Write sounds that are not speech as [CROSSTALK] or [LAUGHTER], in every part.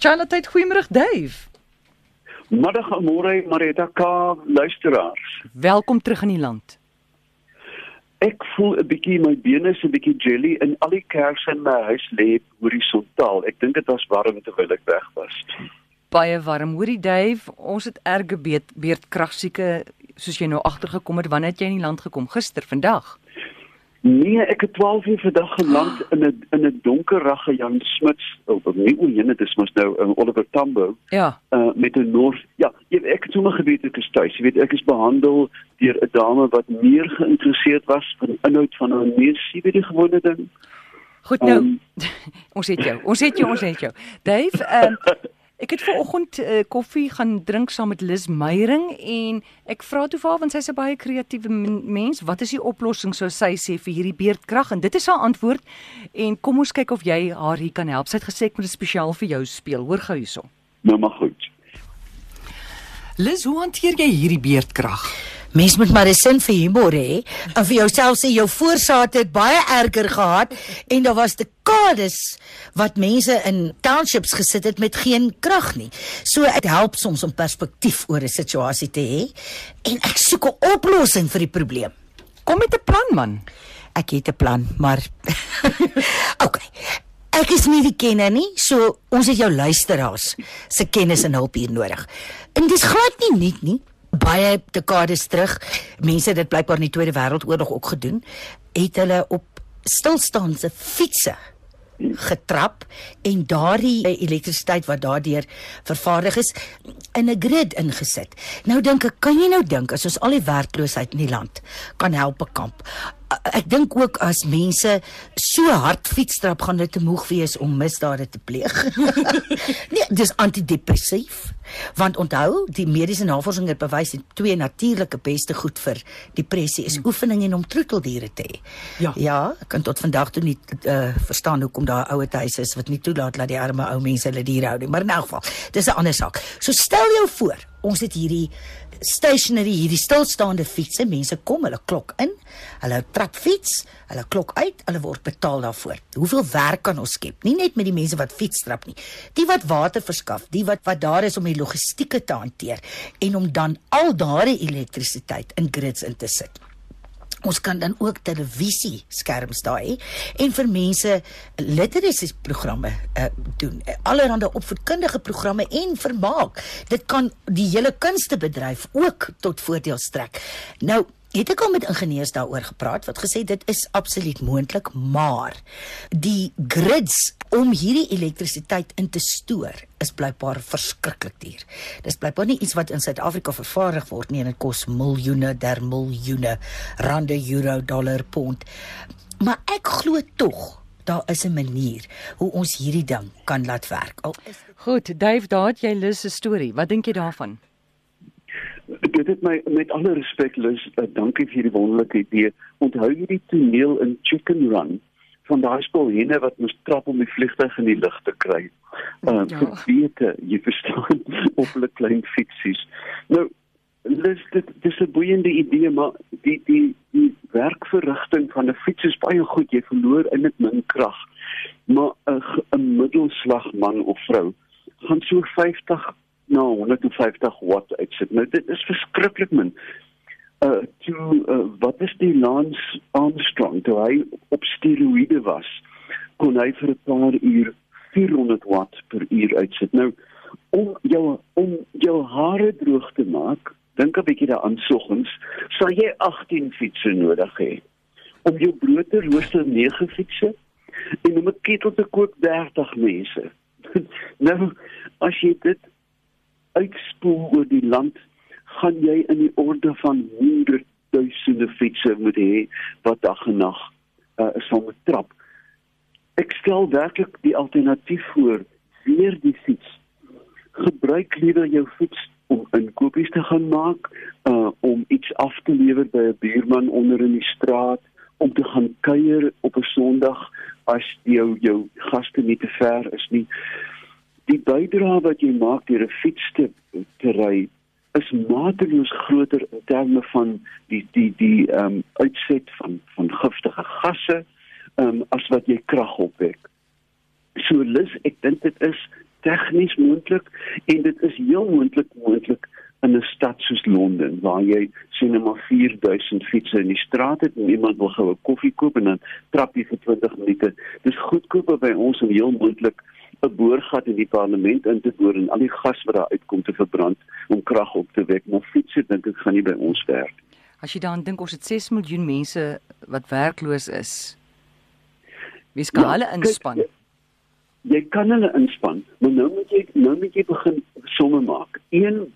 Charlotte, goeiemôre Dave. Middag môre Marita K luisteraars. Welkom terug in die land. Ek voel 'n bietjie my bene is 'n bietjie jelly en al die kersse in my huis lê horisontaal. Ek dink dit was warm terwyl ek weg was. Baie warm. Hoorie Dave, ons het erge beerdkragsieke soos jy nou agtergekom het. Wanneer jy in die land gekom? Gister, vandag? Nee, ek het 12 uur vandag geland in 'n in 'n donker ragge Jan Smits, of oh, nie oor jene, dit mos nou in uh, Oliver Tambo. Ja. Uh met 'n Noord. Ja, ek het sommer geweet ek is tuis. Jy weet, ek is behandel deur 'n dame wat meer geïnteresseerd was van die inhoud van haar neus, jy weet die gewone ding. Goed nou. Um, [LAUGHS] ons het jou. Ons het jou, ons het jou. Dave, ehm uh, [LAUGHS] Ek het vanoggend uh, koffie gaan drink saam met Lis Meyering en ek vra toe vir haar want sy's 'n baie kreatiewe mens, wat is die oplossing sou sy sê vir hierdie beerdkrag en dit is haar antwoord en kom ons kyk of jy haar hier kan help. Sy het gesê ek moet dit spesiaal vir jou speel. Hoor gou hierso. Nou maar goed. Lis, hoe hanteer jy hierdie beerdkrag? Mens moet maar 'n sin vir humor hê. En vir jouself sê jou voorsaate het baie erger gehad en daar was dekades wat mense in townships gesit het met geen krag nie. So dit help soms om perspektief oor 'n situasie te hê en ek soek 'n oplossing vir die probleem. Kom met 'n plan man. Ek het 'n plan, maar [LAUGHS] OK. Ek is nie die kenner nie, so ons het jou luisteraars se kennis en hulp hier nodig. En dis glad nie nuut nie baie dekades terug, mense dit blykbaar in die Tweede Wêreldoorlog ook gedoen, het hulle op stilstaande fietsse getrap en daardie elektrisiteit wat daardeur vervaardig is in 'n grid ingesit. Nou dink ek, kan jy nou dink as ons al die werkloosheid in die land kan help bekamp? Ek dink ook as mense so hard fietstrap gaan dit te moeg wees om misdade te pleeg. [LAUGHS] nee, dis antidepressief. Want onthou, die mediese navorsing het bewys dat twee natuurlike beste goed vir depressie is oefening en om troeteldiere te hê. Ja. Ja, ek kan tot vandag toe nie uh, verstaan hoekom daar ouer huise is wat nie toelaat dat die arme ou mense hulle diere hou nie, maar in elk geval, dis 'n ander saak. So stel jou voor, ons het hierdie stationary hierdie stilstaande fietsse mense kom hulle klok in hulle trap fiets hulle klok uit hulle word betaal daarvoor. Hoeveel werk kan ons skep? Nie net met die mense wat fiets trap nie. Die wat water verskaf die wat wat daar is om die logistieke te hanteer en om dan al daardie elektrisiteit in grids in te sit Ons kan dan ook televisie skerms daai en vir mense literacy programme uh, doen. Allerhande opvoedkundige programme en vermaak. Dit kan die hele kunstebedryf ook tot voordeel strek. Nou Het ek al met ingenieurs daaroor gepraat wat gesê dit is absoluut moontlik, maar die grids om hierdie elektrisiteit in te stoor is blykbaar verskriklik duur. Dis blykbaar nie iets wat in Suid-Afrika vervaardig word nie en dit kos miljoene der miljoene rande, euro, dollar, pond. Maar ek glo tog daar is 'n manier hoe ons hierdie ding kan laat werk. Al is Goed, Dave, daar het jy lus 'n storie. Wat dink jy daarvan? Dit het my met alle respek lus uh, dankie vir hierdie wonderlike idee. Onthou jy die toneel in Chicken Run van daai spul henne wat moes trap om die vliegtuig in die lug te kry? Uh, ja. verbeete jy verstaan [LAUGHS] op hulle klein fietsies nou lus dit dis 'n boeiende idee maar die die die werkverrigting van 'n fiets is baie goed. Jy verloor in dit min krag. Maar 'n 'n middelslag man of vrou gaan so 50 na nou, 150 watt uitsit. Nou dit is verskriklik min. Uh toe uh, wat is die Lance Armstrong toe hy op steroïde was, kon hy vir 'n paar uur 400 watt per uur uitsit. Nou om jou om jou hare droog te maak, dink 'n bietjie daaraan soggens, sal jy 18 fietsse nodig hê. Om jou brood te rooster 9 fietsse en om 'n ketel te kook 30 mense. [LAUGHS] nou as jy dit uitspoel oor die land, gaan jy in die orde van honderdduisende fietsse moet hê wat dag en nag uh, sal moet trap. Ek stel werklik die alternatief voor, weer die fiets. Gebruik liewer jou fiets om inkopies te gaan maak, uh, om iets af te lewer by 'n buurman onder in die straat, om te gaan kuier op 'n Sondag as jou jou gaste nie te ver is nie die bydrae wat jy maak deur 'n fiets te, te ry is mateloos groter in terme van die die die ehm um, uitset van van giftige gasse ehm um, as wat jy krag opwek. So lus ek dink dit is tegnies moontlik en dit is heel moontlik moontlik in 'n stad soos Londen waar jy sien net maar 4000 fietsse in die straat het en iemand wil gou 'n koffie koop en dan trap jy vir 20 minute. Dis goedkoper by ons om heel moontlik 'n boorgat in die parlement in te boor en al die gas wat daar uitkom te verbrand om krag op te wek. Maar fietsse dink ek gaan nie by ons werk. As jy dan dink ons het 6 miljoen mense wat werkloos is. Wie skal ja, hulle inspann? Kijk, jy kan hulle inspann, maar nou moet jy nou moet jy begin somme maak. Een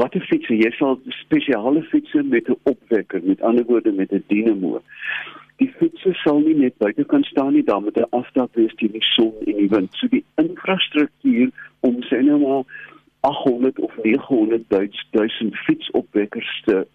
wat 'n fiets jy sal spesiale fietsse met 'n opwekker, met ander woorde met 'n dinamo. Die fietsse sal nie net buite kan staan nie, daar moet 'n afstand wees teen die son en die wind. So die infrastruktuur om sê nou maar 800 of 900 duisend fietsopwekkers te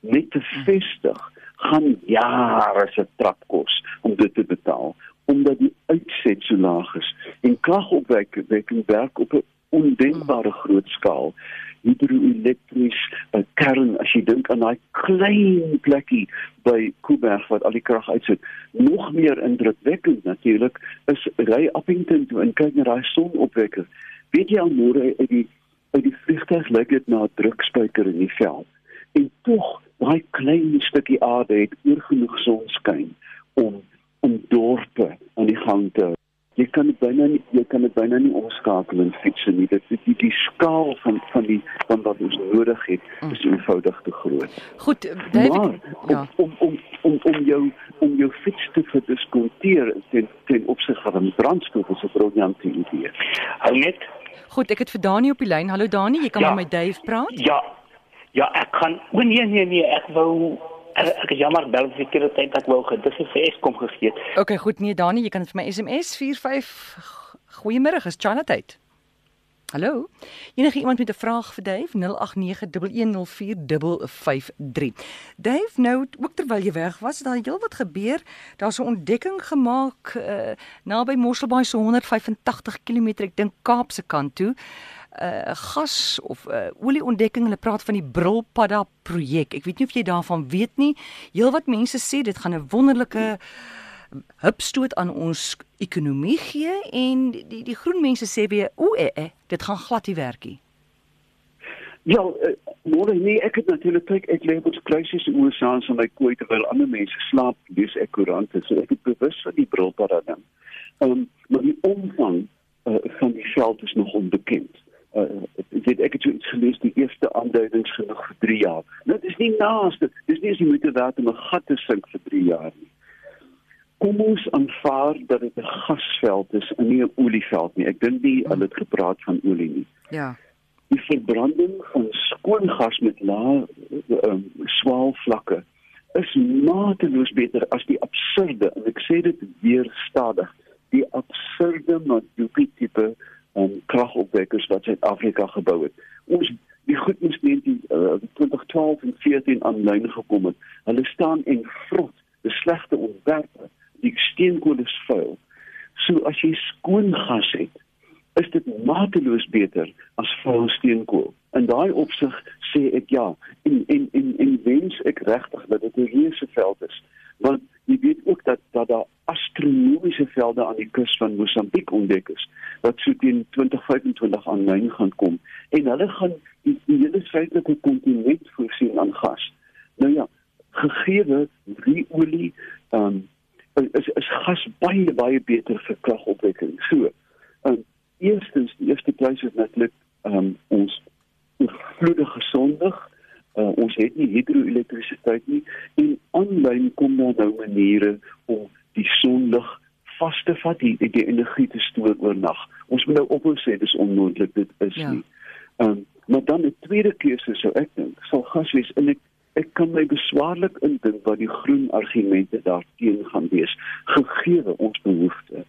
net te vestig gaan jare se trap kos om dit te betaal omdat die uitset so laag is. En kragopwekking werk op 'n ondenkbare groot skaal hidroelektries kern as jy dink aan daai klein plekkie by Kuiberg wat al die krag uitsit nog meer indrukwekkend natuurlik is ry Appington toe en kyk na daai sonopwekker weet jy al môre uit die uit die vliegtuig lyk dit na 'n drukspyker in die veld en tog daai klein stukkie aarde het oor genoeg sonskyn om om dorpe aan die gang te. Jy kan dit byna nie jy kan dit byna nie omskakel in fiets nie. Dit is die, die skaal van van die van wat ons nodig het is mm. eenvoudig te groot. Goed, David, ja. Om om om om jou om jou fiets te verdiskonteer ten ten opsigte van brandstof is 'n briljante idee. Hou net. Goed, ek het vir Dani op die lyn. Hallo Dani, jy kan ja. met my Dave praat? Ja. Ja, ek kan. O nee nee nee, ek wou Ek, is jammer bel vir die tyd dat ek wou gedis vir Eskom gegee het. Okay, goed nee Dani, jy kan vir my SMS 45 Goeiemôre, is Chanat uit. Hallo. Enige iemand met 'n vraag vir Dave 0891104553. Dave, nou ook terwyl jy weg was, daar heel wat gebeur. Daar's 'n ontdekking gemaak uh, naby Mosselbaai so 185 km, ek dink Kaapse kant toe uh gas of uh olieontdekking. Hulle praat van die Brilpadda projek. Ek weet nie of jy daarvan weet nie. Heelwat mense sê dit gaan 'n wonderlike hupstoot aan ons ekonomie gee en die die, groen mense sê weer o eh, eh dit gaan glad nie werkie. Ja, uh, môre nee, ek het natuurlik kyk ek lê op krisis in USA en my kooi terwyl ander mense slaap, dis ek koerante. So ek het bewus van die Brilpadda ding. Ehm um, maar die omvang uh, van die veld is nog onbekend uh, ek weet ek het iets gelees die eerste aanduidings genoeg vir 3 jaar. Nou dis nie naaste, dis nie as jy moet werk om 'n gat te sink vir 3 jaar nie. Kom ons aanvaar dat dit 'n gasveld is en nie 'n olieveld nie. Ek dink nie hulle het gepraat van olie nie. Ja. Die verbranding van skoon gas met lae um, swaalvlakke is mateloos beter as die absurde en ek sê dit weer stadig die absurde Madupi tipe um, kragopwekkers wat Suid-Afrika gebou het. Ons die goed moes net in uh, 2012 en 14 aanlyn gekom het. Hulle staan en vrot, die slegte ontwerpe, die steenkool is vuil. So as jy skoon gas het, is dit mateloos beter as vuil steenkool. In daai opsig sê ek ja, en en en, en wens ek regtig dat dit 'n reuse veld is, want jy weet ook dat dat daar astronomiese velde aan die kus van Mosambiek ontdek is wat so teen 2025 aanlyn gaan kom en hulle gaan die, die hele suidelike kontinent voorsien aan gas. Nou ja, gegee die olie um is is gas baie baie beter vir kragopwekking. So, um eerstens die eerste plek is natuurlik um ons vloedige gesondig uh, ons het nie hidroelektrisiteit nie en aanlyn kom daar nou maniere om die sonlig vas te vat die, die, energie te stoor oornag. Ons moet nou ophou sê dis onmoontlik dit is ja. nie. Ehm um, maar dan 'n tweede keuse sou ek dink sal gas wees en ek ek kan my beswaarlik indink wat die groen argumente daarteen gaan wees gegee ons behoeftes.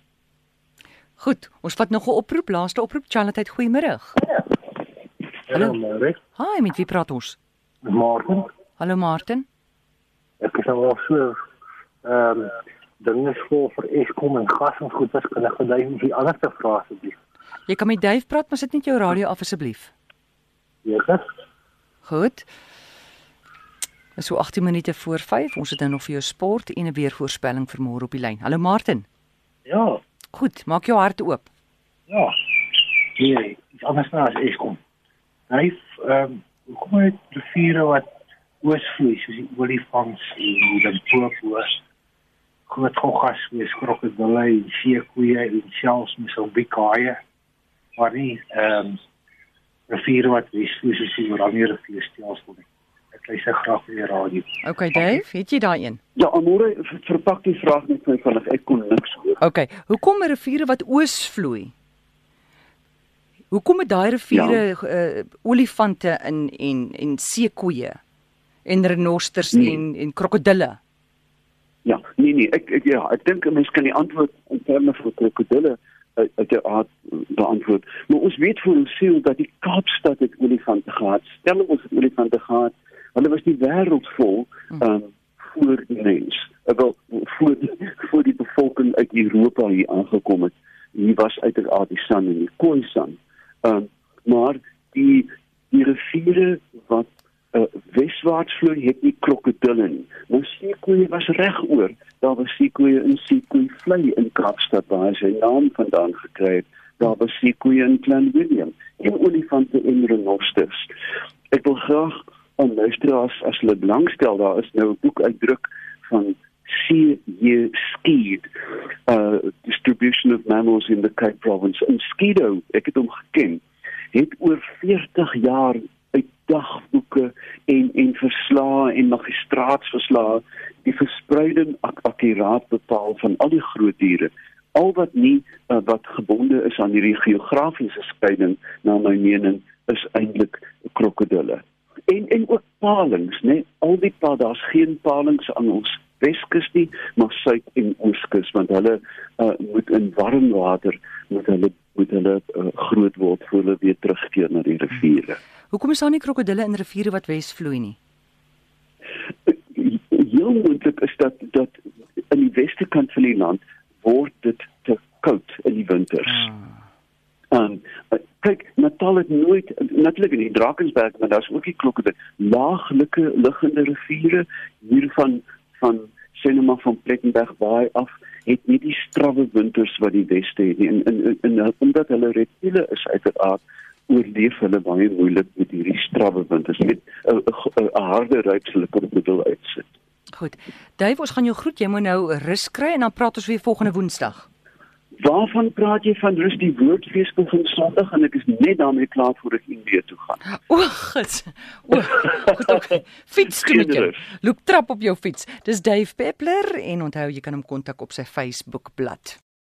Goed, ons vat nog 'n oproep, laaste oproep. Charlotte, goeiemôre. Hallo. Hallo. Hi, met wie praat ons? Martin. Hallo Martin. Ek is al so ehm um, dinge skool vir Eskom en gas en goed wat kan ek gedui om die ander te vra asseblief. Jy kan met Dave praat, maar sit net jou radio af asseblief. Ja. Goed. Dis so 18 minute voor 5. Ons het nou nog vir jou sport en 'n weervoorspelling vir môre op die lyn. Hallo Martin. Ja. Goed, maak jou hart oop. Ja. Nee, iets anders nou as Eskom. Hy ehm um, kom uit riviere wat oosvloei soos die olifants en die Limpopo. Groot goggas, wees krokodille, seekoeie en selfs Mosambik haie. Maar nie ehm um, riviere wat wesvloei soos die Oranje rivier stelsel nie. Ek luister graag vir die radio. Okay, Dave, het jy daai een? Ja, Amore, ver- verpak die vraag net vir my vinnig. Ek kon niks hoor. Okay, hoekom 'n riviere wat oos vloei? Hoekom het daai riviere ja. uh, olifante in en en seekoeie en renosters Nee. en en krokodille? Ja, nee nee, ek, ek ja, ek dink 'n mens kan die antwoord in terme van krokodille uit uit die aard beantwoord. Maar ons weet vir ons siel dat die Kaapstad het olifante gehad. Stel ons het olifante gehad. Hulle was die wêreld vol ehm um, voor die mens. Wil voor die, voor die bevolking uit Europa hier aangekom het. Hier was uiteraard die San en die Khoisan. Ehm um, maar die die riviere wat uh, weswaarts vloei het nie krokodille nie. Maar seekoeie was regoor. Daar was seekoeie in seekoei vlei in Kaapstad waar hy sy naam vandaan gekry het. Daar was seekoeie in Clan William en olifante en renosters. Ek wil graag aan luisteraars as hulle belangstel, daar is nou 'n boek uitdruk van C.J. Skeed, uh Distribution of Mammals in the Cape Province. En Skeedo, ek het hom geken, het oor 40 jaar uit dagboeke en en verslae en magistraatsverslae die verspreiding ak akkuraat bepaal van al die groot diere al wat nie uh, wat gebonde is aan hierdie geografiese skeiding na my mening is eintlik krokodille en en ook palings nê nee? al die pa daar's geen palings aan ons Weskus nie maar suid en ooskus want hulle uh, moet in warm water moet hulle moet hulle uh, groot word voor hulle weer terugkeer na die riviere Hoekom is daar nie krokodille in riviere wat wes vloei nie? heel moontlik is dat dat in die weste kant van die land word dit te koud in die winters. Um, uh, kyk, Natal het nooit natuurlik in die Drakensberg, maar daar's ook die klokke dit laaglike liggende riviere hiervan van Senema van Plettenberg baai af het nie die strawwe winters wat die weste het nie. En, en, en, en omdat hulle reptiele is uiteraard oorleef hulle baie moeilik met hierdie strawwe winters. Met 'n harde ruitselike bedoel uitsit. Goed. Dave, ons gaan jou groet. Jy moet nou rus kry en dan praat ons weer volgende Woensdag. Waarvan praat jy van rus die woordfees begin Sondag en ek is net daarmee klaar voor ek Indië toe gaan. O, goed. O, goed. Okay. Fiets toe met jou. Loop trap op jou fiets. Dis Dave Peppler en onthou jy kan hom kontak op sy Facebook bladsy.